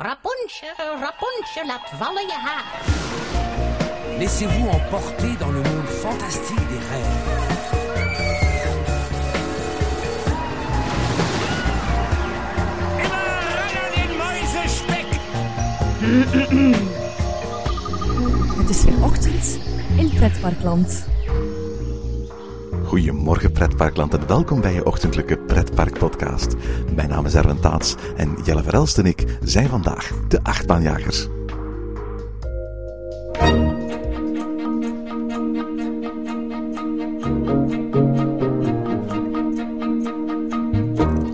Rapunzel, Rapunzel, laat vallen je haar. Laissez-vous emporter dans le monde fantastique des rêves. Het is weer ochtend in Pretparkland. Goedemorgen pretparkland en welkom bij je ochtendelijke pretparkpodcast. Mijn naam is Erwin Taats en Jelle Verelst en ik zijn vandaag de achtbaanjagers.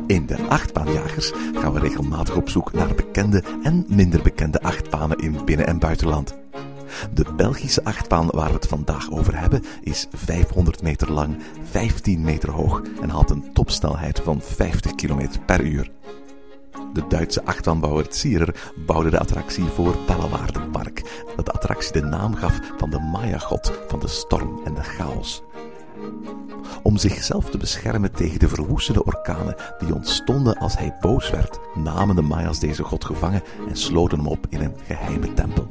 In de achtbaanjagers gaan we regelmatig op zoek naar bekende en minder bekende achtbanen in binnen- en buitenland. De Belgische achtbaan waar we het vandaag over hebben is 500 meter lang, 15 meter hoog en had een topsnelheid van 50 km per uur. De Duitse achtbaanbouwer Zierer bouwde de attractie voor Bellewaardepark, dat de attractie de naam gaf van de Maya-god van de storm en de chaos. Om zichzelf te beschermen tegen de verwoestende orkanen die ontstonden als hij boos werd, namen de Maya's deze god gevangen en sloten hem op in een geheime tempel.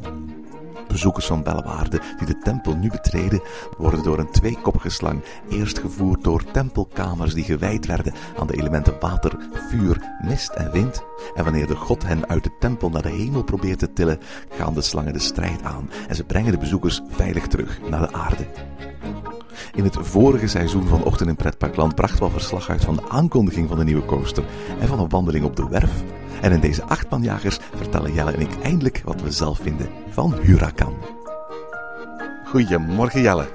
Bezoekers van Bellewaarde die de tempel nu betreden, worden door een tweekoppige slang eerst gevoerd door tempelkamers die gewijd werden aan de elementen water, vuur, mist en wind. En wanneer de god hen uit de tempel naar de hemel probeert te tillen, gaan de slangen de strijd aan en ze brengen de bezoekers veilig terug naar de aarde. In het vorige seizoen van Ochtend in Pretparkland brachten we al verslag uit van de aankondiging van de nieuwe coaster en van een wandeling op de werf. En in deze achtbaanjagers vertellen Jelle en ik eindelijk wat we zelf vinden van Huracan. Goedemorgen Jelle.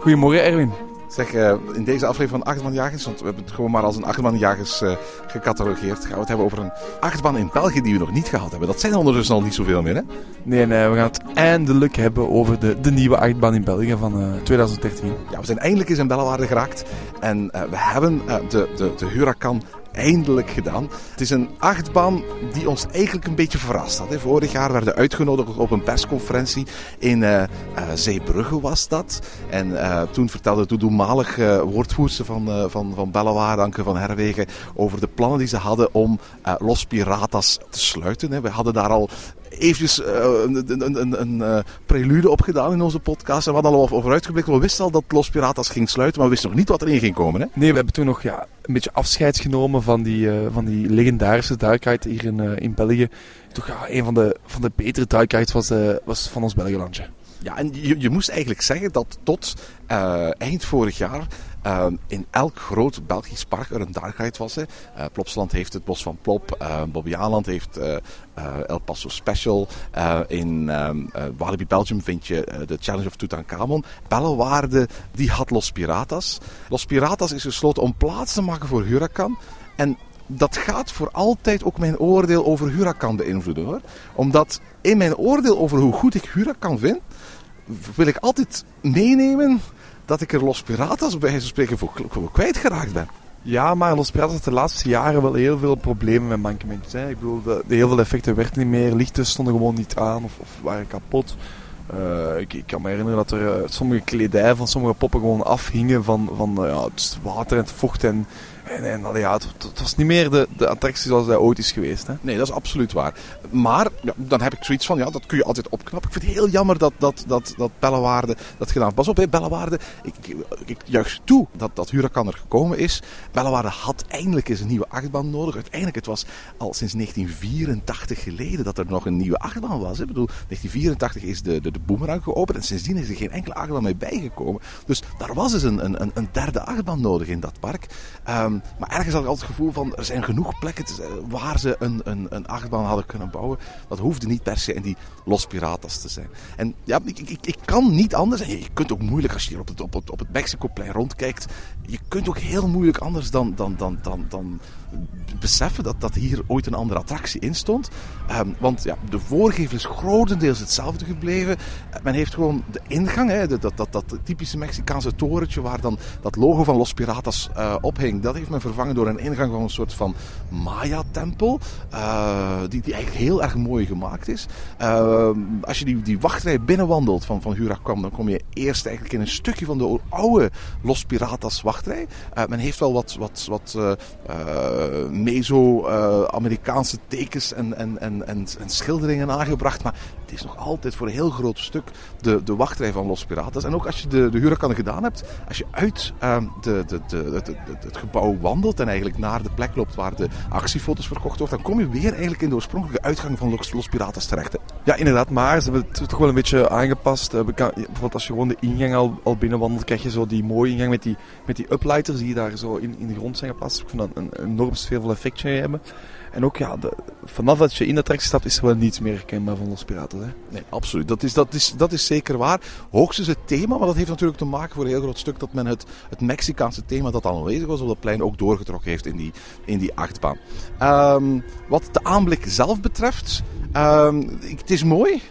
Goedemorgen Erwin. Zeg, uh, in deze aflevering van Achtbaanjagers, want we hebben het gewoon maar als een Achtbaanjagers uh, gecatalogeerd, gaan we het hebben over een achtbaan in België die we nog niet gehad hebben. Dat zijn er ondertussen al niet zoveel meer, hè? Nee, nee, we gaan het eindelijk hebben over de, de nieuwe achtbaan in België van uh, 2013. Ja, we zijn eindelijk eens in Bellewaarde geraakt en we hebben de, de, de Huracan eindelijk gedaan. Het is een achtbaan die ons eigenlijk een beetje verrast had. Vorig jaar werden we uitgenodigd op een persconferentie in uh, uh, Zeebrugge was dat. En uh, toen vertelde de toenmalig woordvoerster van, van, van van Herwegen, over de plannen die ze hadden om Los Piratas te sluiten. We hadden daar al eventjes uh, een, een, een, een uh, prelude op gedaan in onze podcast. En we hadden al over uitgeblikt. We wisten al dat Los Piratas ging sluiten, maar we wisten nog niet wat erin ging komen. Hè? Nee, we hebben toen nog ja, een beetje afscheid genomen van die, uh, van die legendarische duikheid hier in, in België. Toch ja, een van de, van de betere duikheids was, was van ons Belgelandje. Ja, en je, je moest eigenlijk zeggen dat tot eind vorig jaar uh, in elk groot Belgisch park er een darkheid was. Hè. Uh, Plopsland heeft het Bos van Plop. Uh, heeft El Paso Special. in Walibi Belgium vind je de Challenge of Tutankhamon. Bellewaarde die had Los Piratas. Los Piratas is gesloten om plaats te maken voor Huracan. En dat gaat voor altijd ook mijn oordeel over Huracan beïnvloeden hoor. Omdat in mijn oordeel over hoe goed ik Huracan vind, wil ik altijd meenemen dat ik er Los Piratas bij van spreken voor, voor kwijtgeraakt ben. Ja, maar Los Piratas had de laatste jaren wel heel veel problemen met mankementjes. Hè. Ik bedoel, de, de, heel veel effecten werkten niet meer, lichten stonden gewoon niet aan of, of waren kapot. Uh, ik, kan me herinneren dat er uh, sommige kledij van sommige poppen gewoon afhingen van, van uh, ja, het water en het vocht en en, en ja, het, was niet meer de, de attractie zoals hij ooit is geweest. Hè? Nee, dat is absoluut waar. Maar ja, dan heb ik zoiets van, ja, dat kun je altijd opknappen. Ik vind het heel jammer dat, dat, dat, dat Bellewaarde dat gedaan Pas op, hè, Bellewaarde. Ik, ik, juich toe dat, dat Huracan er gekomen is. Bellewaarde had eindelijk eens een nieuwe achtbaan nodig. Uiteindelijk, het was al sinds 1984 geleden dat er nog een nieuwe achtbaan was. Hè. Ik bedoel, 1984 is de, de, de Boomerang geopend en sindsdien is er geen enkele achtbaan meer bijgekomen. Dus daar was dus een, een, een derde achtbaan nodig in dat park. Um, maar ergens had ik altijd het gevoel van er zijn genoeg plekken waar ze een, een, een achtbaan hadden kunnen bouwen. Dat hoefde niet per se in die Los Piratas te zijn. En ja, ik, ik, ik kan niet anders. En je kunt ook moeilijk als je hier op het, op het, op het Mexicoplein rondkijkt. Je kunt ook heel moeilijk anders dan, dan, dan, dan, dan beseffen dat, dat hier ooit een andere attractie in stond. Um, want ja, de voorgevel is grotendeels hetzelfde gebleven. Men heeft gewoon de ingang, hè, dat, dat, dat, typische Mexicaanse torentje waar dan dat logo van Los Piratas uh, ophing, dat heeft men vervangen door een ingang van een soort van Maya-tempel. Uh, die, die eigenlijk heel erg mooi gemaakt is. Uh, als je die, die wachtrij binnenwandelt van, van Huracan, dan kom je eerst eigenlijk in een stukje van de oude Los Piratas wachtrij. Men heeft wel wat, wat, wat meso-Amerikaanse tekens en, en, en, en, en schilderingen aangebracht. Maar het is nog altijd voor een heel groot stuk de, de wachtrij van Los Piratas. En ook als je de, de gedaan hebt, als je uit uh, de, de, de, het, gebouw wandelt en eigenlijk naar de plek loopt waar de actiefoto's verkocht wordt, dan kom je weer eigenlijk in de oorspronkelijke uitgang van Los, Piratas terecht. Ja, inderdaad, maar ze hebben het toch wel een beetje aangepast. Uh, bijvoorbeeld als je gewoon de ingang al, al binnenwandelt, krijg je zo die mooie ingang met die, met die uplighters die daar zo in, in de grond zijn geplaatst. Ik vind dat een, een enorm sfeervol effectje hebben. En ook ja, vanaf dat je in de attractie stapt, is er wel niets meer herkenbaar van Los Piraten. Hè? Nee, absoluut. Dat is, dat, is, dat is zeker waar. Hoogstens het thema, maar dat heeft natuurlijk te maken voor een heel groot stuk dat men het, het Mexicaanse thema dat aanwezig was op dat plein ook doorgetrokken heeft in die, in die achtbaan. Um, wat de aanblik zelf betreft, um, het is mooi.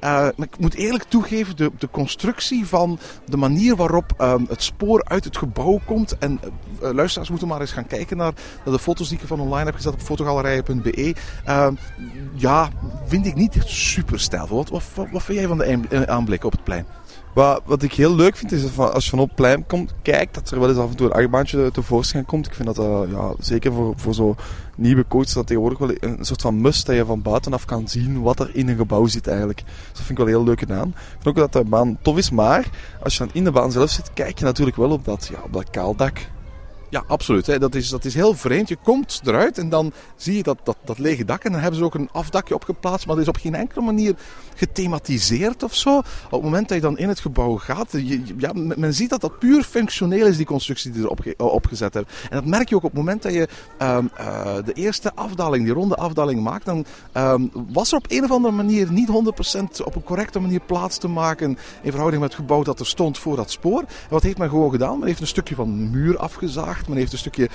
Maar ik moet eerlijk toegeven, de, de constructie van de manier waarop um, het spoor uit het gebouw komt. En uh, luisteraars moeten maar eens gaan kijken naar, de foto's die ik van online heb gezet op fotogalerij.be. Uh, ja, vind ik niet super stijlvol. Wat vind jij van de aanblik op het plein? Wat, wat ik heel leuk vind, is dat als je van op het plein komt, kijkt dat er wel eens af en toe een achtbaantje tevoorschijn komt. Ik vind dat uh, ja, zeker voor, voor zo'n nieuwe coach dat tegenwoordig wel een, soort van must dat je van buitenaf kan zien wat er in een gebouw zit eigenlijk. Dus dat vind ik wel heel leuk gedaan. Ik vind ook dat de baan tof is, maar als je dan in de baan zelf zit, kijk je natuurlijk wel op dat, ja, op dat kaaldak. Ja, absoluut. Hè. Dat, is, dat is heel vreemd. Je komt eruit en dan zie je dat, dat, dat lege dak. En dan hebben ze ook een afdakje opgeplaatst, maar dat is op geen enkele manier gethematiseerd of zo. Op het moment dat je dan in het gebouw gaat, ja, men ziet dat dat puur functioneel is, die constructie die ze erop opgezet hebben. En dat merk je ook op het moment dat je um, uh, de eerste afdaling, die ronde afdaling maakt. Dan um, was er op een of andere manier niet 100% op een correcte manier plaats te maken in verhouding met het gebouw dat er stond voor dat spoor. En wat heeft men gewoon gedaan? Men heeft een stukje van muur afgezaagd. Men heeft een stukje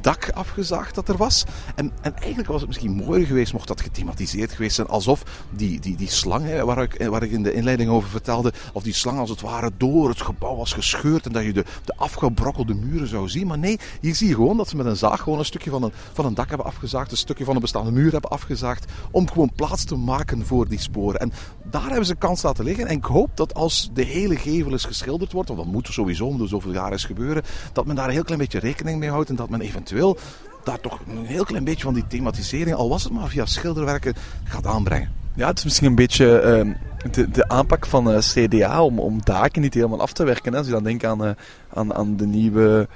dak afgezaagd dat er was. En, en eigenlijk was het misschien mooier geweest mocht dat gethematiseerd geweest zijn. Alsof die, die, die slang, hè, waar, ik, waar ik in de inleiding over vertelde, of die slang als het ware door het gebouw was gescheurd. En dat je de, de afgebrokkelde muren zou zien. Maar nee, hier zie je gewoon dat ze met een zaag gewoon een stukje van een, van een dak hebben afgezaagd. Een stukje van een bestaande muur hebben afgezaagd. Om gewoon plaats te maken voor die sporen. En daar hebben ze kans laten liggen. En ik hoop dat als de hele gevel is geschilderd wordt, want dat moet sowieso om de zoveel jaar is gebeuren, dat men daar een heel klein beetje rekening mee houdt en dat men eventueel daar toch een heel klein beetje van die thematisering, al was het maar via schilderwerken, gaat aanbrengen. Ja, het is misschien een beetje uh, de, de aanpak van uh, CDA om, om daken niet helemaal af te werken. Hè. Als je dan denkt aan, uh, aan, aan de nieuwe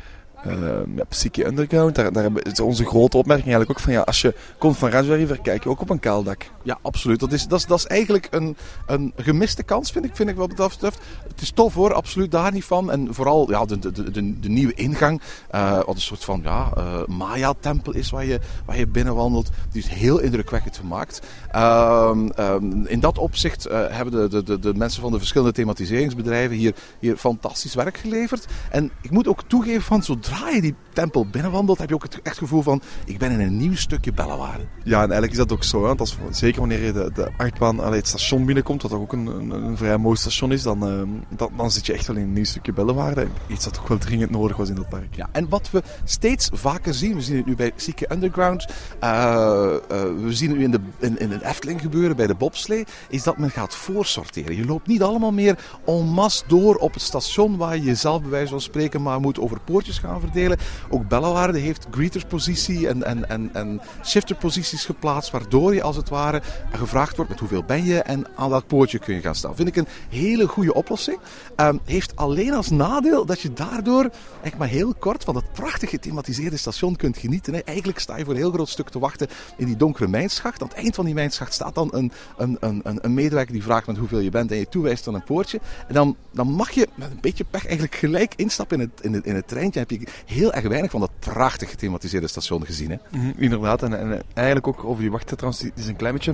ja, Psyche Underground, daar, daar is onze grote opmerking eigenlijk ook van ja, als je komt van Raspberry kijk je ook op een kaal dak. Ja, absoluut. Dat is, dat is, dat is eigenlijk een, een gemiste kans, vind ik, vind ik wat dat betreft. Het is tof hoor, absoluut daar niet van. En vooral ja, de, de, de, de nieuwe ingang, uh, wat een soort van ja, uh, Maya-tempel is waar je, waar je binnenwandelt. Die is heel indrukwekkend gemaakt. Um, um, in dat opzicht uh, hebben de, de, de, mensen van de verschillende thematiseringsbedrijven hier, hier fantastisch werk geleverd. En ik moet ook toegeven van zodra zodra je die tempel binnenwandelt, heb je ook het echt gevoel van: ik ben in een nieuw stukje Bellewaarde. Ja, en eigenlijk is dat ook zo. Hè? Als, zeker wanneer je de, de achtbaan, allee, het station binnenkomt, wat ook een, een, een vrij mooi station is, dan, uh, dan, dan, zit je echt wel in een nieuw stukje Bellewaarde. Iets dat ook wel dringend nodig was in dat park. Ja, en wat we steeds vaker zien, we zien het nu bij Zieke Underground, uh, uh, we zien het nu in de, in, in de Efteling gebeuren bij de bobslee, is dat men gaat voorsorteren. Je loopt niet allemaal meer en masse door op het station waar je jezelf bij wijze van spreken maar moet over poortjes gaan verdelen. Ook Bellewaarde heeft greeterspositie en, en, en, en shifterposities geplaatst, waardoor je als het ware gevraagd wordt met hoeveel ben je en aan welk poortje kun je gaan staan. Vind ik een hele goede oplossing. Um, heeft alleen als nadeel dat je daardoor echt maar heel kort van het prachtig gethematiseerde station kunt genieten. Eigenlijk sta je voor een heel groot stuk te wachten in die donkere mijnschacht. Aan het eind van die mijnschacht staat dan een, een, een, een medewerker die vraagt met hoeveel je bent en je toewijst dan een poortje. En dan, dan mag je met een beetje pech eigenlijk gelijk instappen in het, in het, in het treintje. heb je heel erg weinig van dat prachtig gethematiseerde station gezien. Hè? Mm -hmm, inderdaad, en, en, eigenlijk ook over die wachten trouwens, is een klein beetje...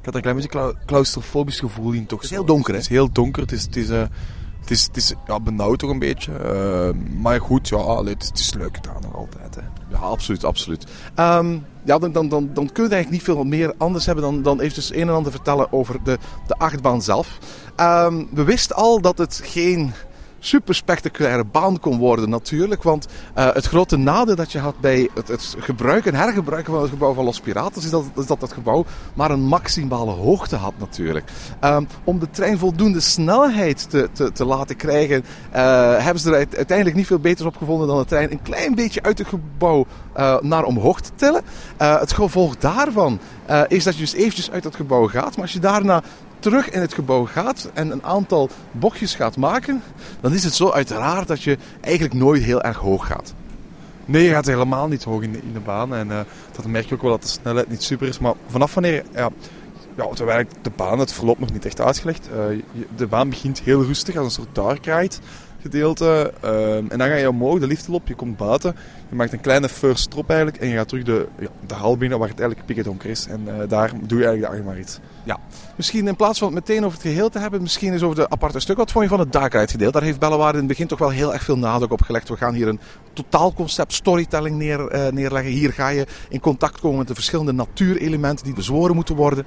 Ik had een klein beetje claustrofobisch gevoel in toch. Het is heel donker, hè? Het is heel donker, het is... Het is uh, het is, het is ja, benauwd toch een beetje. Uh, maar goed, ja, allee, het, is, het is leuk gedaan nog altijd. Hè. Ja, absoluut, absoluut. Um, ja, dan, dan, dan, dan kun je eigenlijk niet veel meer anders hebben dan, dan eventjes een en ander vertellen over de, de achtbaan zelf. Um, we wisten al dat het geen super spectaculaire baan kon worden natuurlijk. Want uh, het grote nadeel dat je had bij het, het gebruiken en hergebruiken van het gebouw van Los Piratas is dat, is dat het gebouw maar een maximale hoogte had natuurlijk. Um, om de trein voldoende snelheid te, te, te laten krijgen, uh, hebben ze er uiteindelijk niet veel beter op gevonden dan de trein een klein beetje uit het gebouw uh, naar omhoog te tillen. het gevolg daarvan is dat je dus eventjes uit dat gebouw gaat. Maar als je daarna terug in het gebouw gaat en een aantal bochtjes gaat maken, dan is het zo uiteraard dat je eigenlijk nooit heel erg hoog gaat. Nee, je gaat helemaal niet hoog in de, in de baan. En uh, dat merk je ook wel dat de snelheid niet super is. Maar vanaf wanneer, ja, ja terwijl de baan, het verloopt nog niet echt uitgelegd. Uh, de baan begint heel rustig als een soort dark ride gedeelte. Uh, en dan ga je omhoog, de lift op, je komt buiten. Je maakt een kleine first stop eigenlijk en je gaat terug de, de hal binnen waar het eigenlijk pikken donker is. En uh, daar doe je eigenlijk de iets. Ja, misschien in plaats van het meteen over het geheel te hebben, misschien eens over de aparte stuk. Wat vond je van het gedeelte? Daar heeft Bellewaarde in het begin toch wel heel erg veel nadruk op gelegd. We gaan hier een totaalconcept storytelling neer, uh, neerleggen. Hier ga je in contact komen met de verschillende natuurelementen die bezworen moeten worden.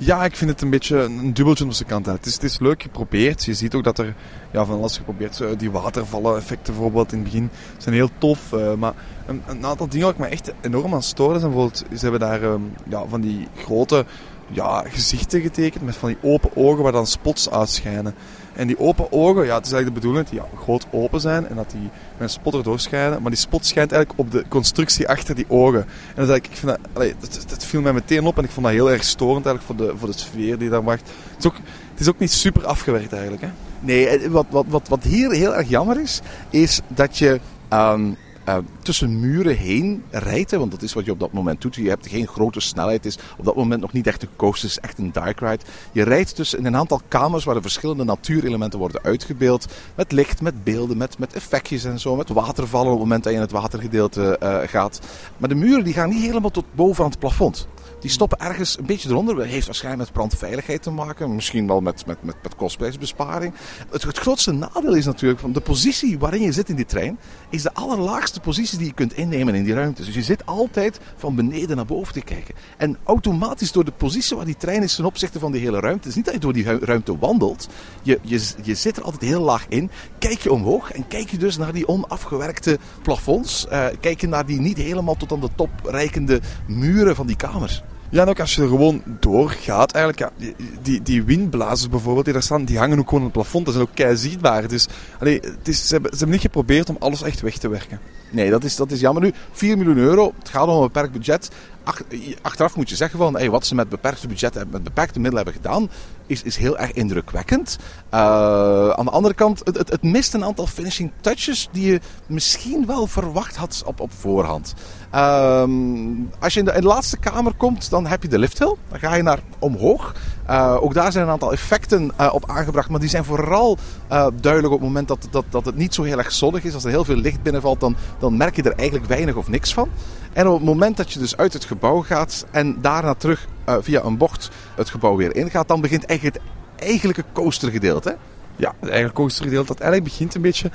Ja, ik vind het een beetje een dubbeltje op zijn kant Het is, het is leuk geprobeerd. Je ziet ook dat er ja, van alles geprobeerd is. Die watervallen effecten bijvoorbeeld in het begin zijn heel tof. Uh, maar een, een, aantal dingen waar ik me echt enorm aan storen zijn bijvoorbeeld, ze hebben daar um, ja, van die grote ja, gezichten getekend met van die open ogen waar dan spots uitschijnen. En die open ogen, ja, het is eigenlijk de bedoeling dat die ja, groot open zijn en dat die met een spot erdoor schijnen. Maar die spot schijnt eigenlijk op de constructie achter die ogen. En dat, ik vind dat, dat, viel mij meteen op en ik vond dat heel erg storend eigenlijk voor de, voor de sfeer die daar maakt. Het is ook, het is ook niet super afgewerkt eigenlijk. Hè? Nee, wat, wat, wat, wat hier heel erg jammer is, is dat je... Um, uh, tussen muren heen rijdt. Want dat is wat je op dat moment doet. Je hebt geen grote snelheid. Het is op dat moment nog niet echt een coaster. Het is echt een dark ride. Je rijdt tussen in een aantal kamers waar de verschillende natuurelementen worden uitgebeeld. Met licht, met beelden, met, met effectjes en zo. Met watervallen op het moment dat je in het watergedeelte uh, gaat. Maar de muren die gaan niet helemaal tot boven aan het plafond. Die stoppen ergens een beetje eronder. Dat heeft waarschijnlijk met brandveiligheid te maken. Misschien wel met, met, met, met kostprijsbesparing. Het, grootste nadeel is natuurlijk van de positie waarin je zit in die trein. Is de allerlaagste positie die je kunt innemen in die ruimte. Dus je zit altijd van beneden naar boven te kijken. En automatisch door de positie waar die trein is ten opzichte van die hele ruimte. Is niet dat je door die ruimte wandelt. Je, je, je zit er altijd heel laag in. Kijk je omhoog en kijk je dus naar die onafgewerkte plafonds. Uh, kijk je naar die niet helemaal tot aan de top reikende muren van die kamers. Ja, en ook als je er gewoon doorgaat, eigenlijk, ja, die, die windblazers bijvoorbeeld, die daar staan, die hangen ook gewoon op het plafond. Dat zijn ook kei zichtbaar. Dus allee, het is, ze, hebben, ze hebben niet geprobeerd om alles echt weg te werken. Nee, dat is, dat is jammer nu. 4 miljoen euro, het gaat om een beperkt budget. Ach, achteraf moet je zeggen van, hey, wat ze met beperkte budget, met beperkte middelen hebben gedaan, is, is heel erg indrukwekkend. Uh, aan de andere kant, het, het, het, mist een aantal finishing touches die je misschien wel verwacht had op, op voorhand. Um, als je in de, in de, laatste kamer komt, dan heb je de lifthill. Dan ga je naar omhoog. Uh, ook daar zijn een aantal effecten uh, op aangebracht. Maar die zijn vooral uh, duidelijk op het moment dat, dat, dat het niet zo heel erg zonnig is. Als er heel veel licht binnenvalt, dan, dan merk je er eigenlijk weinig of niks van. En op het moment dat je dus uit het gebouw gaat en daarna terug via een bocht het gebouw weer ingaat, dan begint eigenlijk het eigenlijke coastergedeelte. Ja, het eigen coastergedeelte dat eigenlijk begint een beetje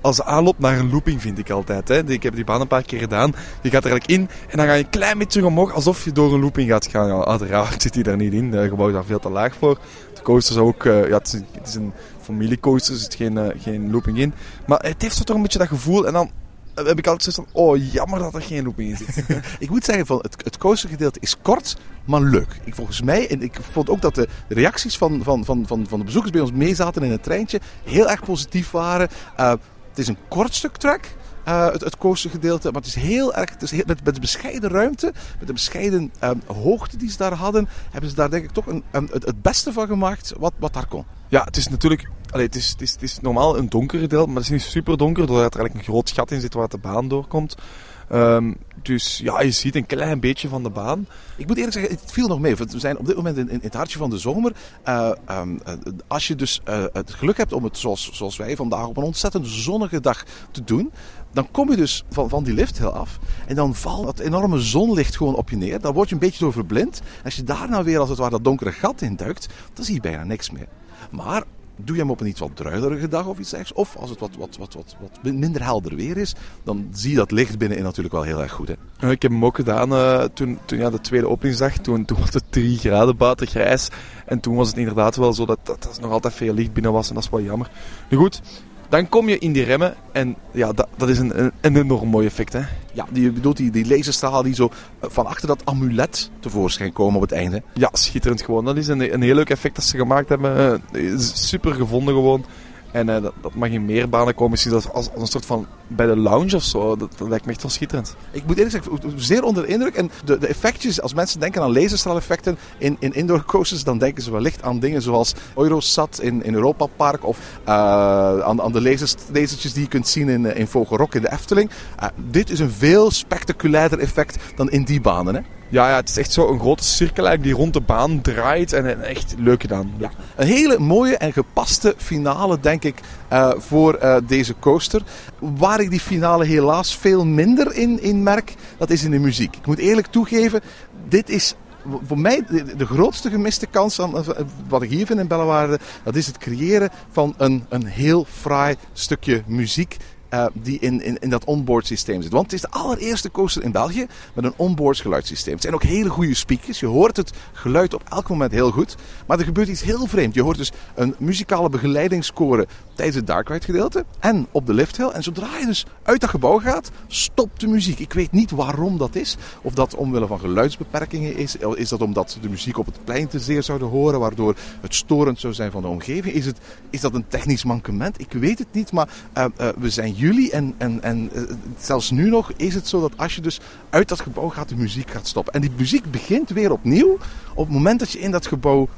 als aanloop naar een looping, vind ik altijd. Hè. Ik heb die baan een paar keer gedaan. Je gaat er eigenlijk in en dan ga je een klein beetje omhoog, alsof je door een looping gaat gaan. Ja, uiteraard zit hij daar niet in. Het gebouw is daar veel te laag voor. De coaster is ook, uh, ja, het is, een, het is familiecoaster, er zit geen, uh, geen looping in. Maar het heeft toch een beetje dat gevoel en dan heb ik altijd zoiets van, oh jammer dat er geen looping in zit. ik moet zeggen, van het, het coastergedeelte is kort, maar leuk. Ik, volgens mij, en ik vond ook dat de reacties van, van, van, van, van de bezoekers bij ons meezaten in het treintje heel erg positief waren. Uh, het is een kort stuk track. Uh, het, het coastergedeelte. Maar het is heel erg, het is heel, met, met de bescheiden ruimte, met de bescheiden um, hoogte die ze daar hadden, hebben ze daar denk ik toch een, een, het, het beste van gemaakt wat, wat daar kon. Ja, het is natuurlijk Het, is, is, normaal een donkere deel, maar het is niet super donker, doordat er eigenlijk een groot gat in zit waar de baan doorkomt. Um, dus ja, je ziet een klein beetje van de baan. Ik moet eerlijk zeggen, het viel nog mee. We zijn op dit moment in, in het hartje van de zomer. Uh, um, als je dus uh, het geluk hebt om het zoals, zoals wij vandaag op een ontzettend zonnige dag te doen. Dan kom je dus van, van die lift heel af. En dan valt dat enorme zonlicht gewoon op je neer. Dan word je een beetje door verblind. En als je daar nou weer als het ware dat donkere gat in duikt, dan zie je bijna niks meer. Maar doe je hem op een iets wat druilerige dag of iets dergelijks. Of als het wat, wat, wat, wat, wat minder helder weer is, dan zie je dat licht binnenin natuurlijk wel heel erg goed. Hè? Ik heb hem ook gedaan uh, toen, toen ja, de tweede openingsdag. Toen, toen was het 3 graden buiten grijs. En toen was het inderdaad wel zo dat, dat er nog altijd veel licht binnen was. En dat is wel jammer. Nu goed, dan kom je in die remmen en ja, dat, dat is een, een, een enorm mooi effect. Hè? Ja, die, bedoelt die, die laserstralen die zo eh, van achter dat amulet tevoorschijn komen op het einde. Ja, schitterend gewoon. Dat is een, een heel leuk effect dat ze gemaakt hebben. Eh, super gevonden gewoon. En eh, dat, dat mag in meer banen komen. Misschien als, als, als een soort van bij de lounge of zo. Dat, dat lijkt me echt wel schitterend. Ik moet eerlijk zeggen, zeer onder de indruk. En de, de effectjes, als mensen denken aan laserstraaleffecten in, in indoor coasters, dan denken ze wellicht aan dingen zoals Eurosat in, in Europa Park of uh, aan, aan de lasers, lasertjes die je kunt zien in, in Vogelrok in de Efteling. Dit is een veel spectaculairder effect dan in die banen. Hè? Ja, ja, het is echt zo een grote cirkel die rond de baan draait en, echt leuk gedaan. Ja. Een hele mooie en gepaste finale, denk ik, uh, voor uh, deze coaster. Waar ik die finale helaas veel minder in, in merk, dat is in de muziek. Ik moet eerlijk toegeven, dit is voor mij de, grootste gemiste kans aan wat ik hier vind in Bellewaarde, dat is het creëren van een, een heel fraai stukje muziek uh, die in, in, in dat onboard systeem zit. Want het is de allereerste coaster in België met een onboard geluidssysteem. Het zijn ook hele goede speakers. Je hoort het geluid op elk moment heel goed. Maar er gebeurt iets heel vreemd. Je hoort dus een muzikale begeleidingsscore tijdens het Dark Ride gedeelte en op de lifthill. En zodra je dus uit dat gebouw gaat, stopt de muziek. Ik weet niet waarom dat is. Of dat omwille van geluidsbeperkingen is. Is dat omdat de muziek op het plein te zeer zouden horen, waardoor het storend zou zijn van de omgeving? Is, het, is dat een technisch mankement? Ik weet het niet, maar uh, uh, we zijn en, en, en uh, zelfs nu nog is het zo dat als je dus uit dat gebouw gaat, de muziek gaat stoppen. En die muziek begint weer opnieuw op het moment dat je in dat gebouw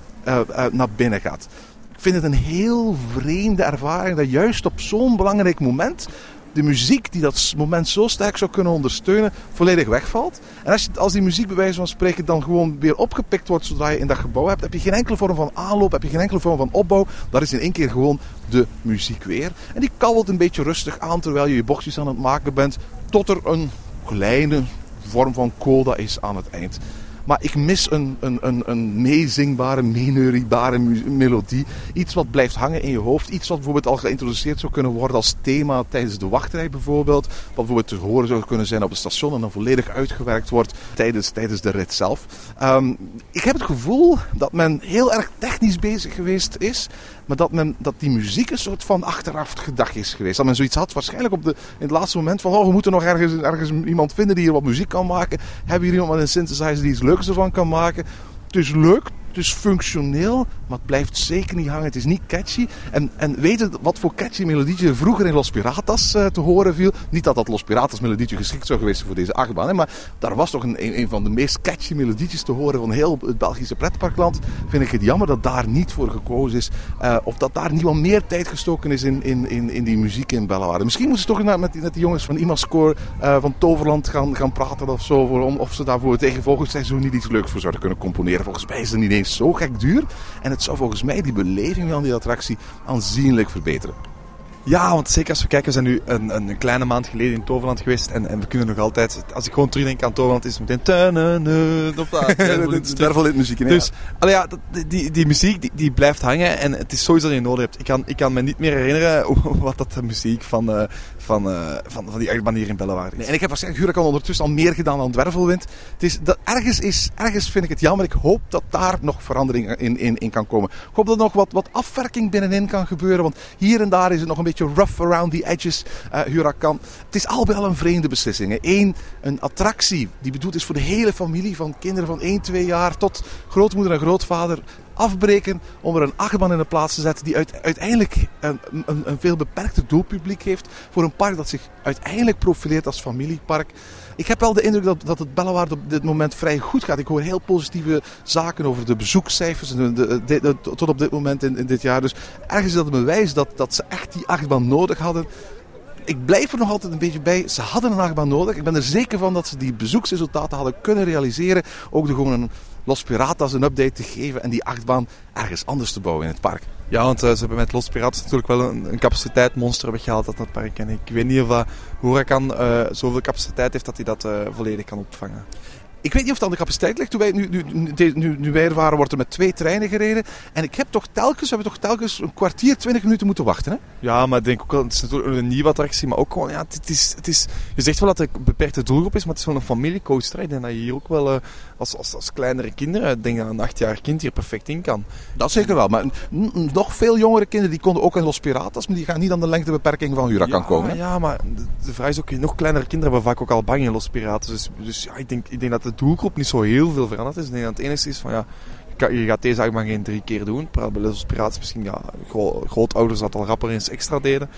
naar binnen gaat. Ik vind het een heel vreemde ervaring dat juist op zo'n belangrijk moment de muziek die dat moment zo sterk zou kunnen ondersteunen, volledig wegvalt. En als, je, als die muziek bij wijze van spreken dan gewoon weer opgepikt wordt zodra je in dat gebouw hebt, heb je geen enkele vorm van aanloop, heb je geen enkele vorm van opbouw. Daar is in één keer gewoon de muziek weer. En die kabbelt een beetje rustig aan terwijl je je bochtjes aan het maken bent, tot er een kleine vorm van coda is aan het eind. Maar ik mis een, een, een, een meezingbare, meeneuriebare melodie. Iets wat blijft hangen in je hoofd. Iets wat bijvoorbeeld al geïntroduceerd zou kunnen worden als thema tijdens de wachtrij bijvoorbeeld. Wat bijvoorbeeld te horen zou kunnen zijn op het station en dan volledig uitgewerkt wordt tijdens, tijdens de rit zelf. Um, ik heb het gevoel dat men heel erg technisch bezig geweest is. Maar dat, men, dat die muziek een soort van achteraf gedacht is geweest. Dat men zoiets had, waarschijnlijk op de, in het laatste moment van... Oh, we moeten nog ergens, ergens iemand vinden die hier wat muziek kan maken. Hebben hier iemand met een synthesizer die iets leuks ervan kan maken? Het is leuk, is functioneel, maar het blijft zeker niet hangen. Het is niet catchy. En, en weet wat voor catchy melodietje vroeger in Los Piratas uh, te horen viel? Niet dat dat Los Piratas melodietje geschikt zou geweest voor deze achtbaan, hè, maar daar was toch een, een, van de meest catchy melodietjes te horen van heel het Belgische pretparkland. Vind ik het jammer dat daar niet voor gekozen is. Uh, of dat daar niet wel meer tijd gestoken is in, in, in, in die muziek in Bellewaarde. Misschien moeten ze toch met, met, met die jongens van Imascore uh, van Toverland gaan, gaan praten of zo. Voor, of ze daarvoor tegen volgend seizoen niet iets leuks voor zouden kunnen componeren. Volgens mij is het niet eens zo gek duur. En het zou volgens mij die beleving van die attractie aanzienlijk verbeteren. Ja, want zeker als we kijken, we zijn nu een, een kleine maand geleden in Toverland geweest. En, en we kunnen nog altijd, als ik gewoon terugdenk aan Toverland, is het meteen... Dervel muziek in. Dus, allee, ja, die, die muziek die, die blijft hangen en het is sowieso dat je nodig hebt. Ik kan, ik kan me niet meer herinneren wat dat de muziek van, uh, van, uh, van, van die achtbaan hier in Bellewaarde is. Nee, en ik heb waarschijnlijk Huracan ondertussen al meer gedaan dan Dwervelwind. Het is, dat, ergens, is, ergens vind ik het jammer. Ik hoop dat daar nog verandering in, in, in kan komen. Ik hoop dat er nog wat, wat afwerking binnenin kan gebeuren. Want hier en daar is het nog een beetje rough around the edges, uh, Huracan. Het is al al een vreemde beslissing. Eén, een attractie die bedoeld is voor de hele familie. Van kinderen van 1, 2 jaar tot grootmoeder en grootvader afbreken om er een achtbaan in de plaats te zetten die uiteindelijk een, een, een, veel beperkter doelpubliek heeft voor een park dat zich uiteindelijk profileert als familiepark. Ik heb wel de indruk dat, dat het Bellewaarde op dit moment vrij goed gaat. Ik hoor heel positieve zaken over de bezoekcijfers de, de, de, tot op dit moment in, in, dit jaar. Dus ergens is dat een bewijs dat, dat ze echt die achtbaan nodig hadden ik blijf er nog altijd een beetje bij. Ze hadden een achtbaan nodig. Ik ben er zeker van dat ze die bezoeksresultaten hadden kunnen realiseren. Ook door gewoon een Los Piratas een update te geven en die achtbaan ergens anders te bouwen in het park. Ja, want uh, ze hebben met Los Piratas natuurlijk wel een, een capaciteitmonster weggehaald uit dat park. En ik weet niet of uh, Huracan uh, zoveel capaciteit heeft dat hij dat volledig kan opvangen. Ik weet niet of het aan de capaciteit ligt. Toen wij, nu, nu, nu, nu, wij er waren, wordt er met twee treinen gereden. En ik heb toch telkens, we hebben toch telkens een kwartier, twintig minuten moeten wachten. Hè? Ja, maar ik denk ook wel, het is natuurlijk een nieuwe attractie, maar ook gewoon, ja, het is, het is, je zegt wel dat het een beperkte doelgroep is, maar het is wel een familiecoaster. Ik denk dat je hier ook wel, eh, als, als, als kleinere kinderen, ik denk dat een achtjarig kind hier perfect in kan. Dat zeker wel. Maar nog veel jongere kinderen die konden ook in Los Piratas, maar die gaan niet aan de lengtebeperking van Huracan ja, komen. Hè? Ja, maar de, de vraag is ook, nog kleinere kinderen hebben vaak ook al bang in Los Piraten. Dus, dus ja, ik denk, ik denk dat de doelgroep niet zo heel veel veranderd is. Dat het enige is van, ja, je, gaat deze achtbaan geen drie keer doen. Bij Piraten misschien, ja, gro- grootouders dat al rapper eens extra deden.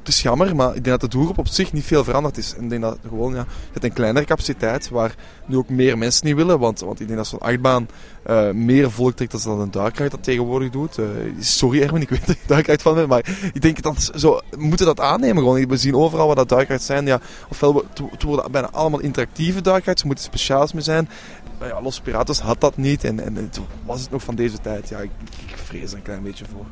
Het is jammer, maar ik denk dat de doelgroep op zich niet veel veranderd is. Ik denk dat gewoon, ja, je hebt een kleinere capaciteit waar nu ook meer mensen niet willen. Want, want ik denk dat zo'n achtbaan eh, meer volk trekt dan een duikride dat tegenwoordig doet. Eh, sorry Erwin, ik weet dat ik duikride van ben, maar ik denk dat zo, we moeten dat aannemen gewoon. We zien overal wat dat duikrides zijn. Ja, ofwel, het wo- het worden bijna allemaal interactieve duikrides, er moeten speciaals mee zijn. Ja, Los Piratas had dat niet en, en het was het nog van deze tijd. Ja, ik, ik vrees er een klein beetje voor.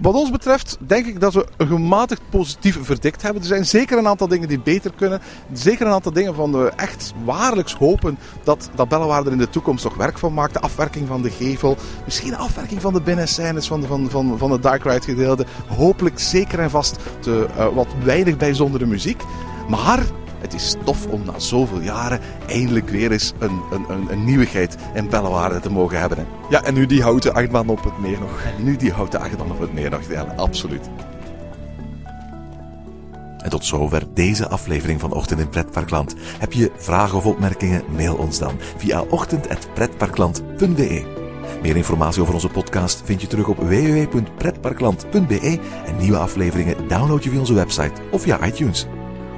Wat ons betreft denk ik dat we een gematigd positief verdikt hebben. Er zijn zeker een aantal dingen die beter kunnen. Zeker een aantal dingen van we echt waarlijks hopen dat, dat Bellewaarde er in de toekomst nog werk van maakt. De afwerking van de gevel. Misschien de afwerking van de binnenscènes van, van, van, van het Dark Ride gedeelte. Hopelijk zeker en vast eh, wat weinig bijzondere muziek. Maar het is tof om na zoveel jaren eindelijk weer eens een, een, een, een nieuwigheid in Bellewaarde te mogen hebben. hè. Ja, en nu die houten achtbaan op het meer nog. En nu die houten achtbaan op het meer nog. Ja, absoluut. En tot zover deze aflevering van Ochtend in Pretparkland. Heb je vragen of opmerkingen? Mail ons dan via ochtend.pretparkland.be. Meer informatie over onze podcast vind je terug op www.pretparkland.be en nieuwe afleveringen download je via onze website of via iTunes.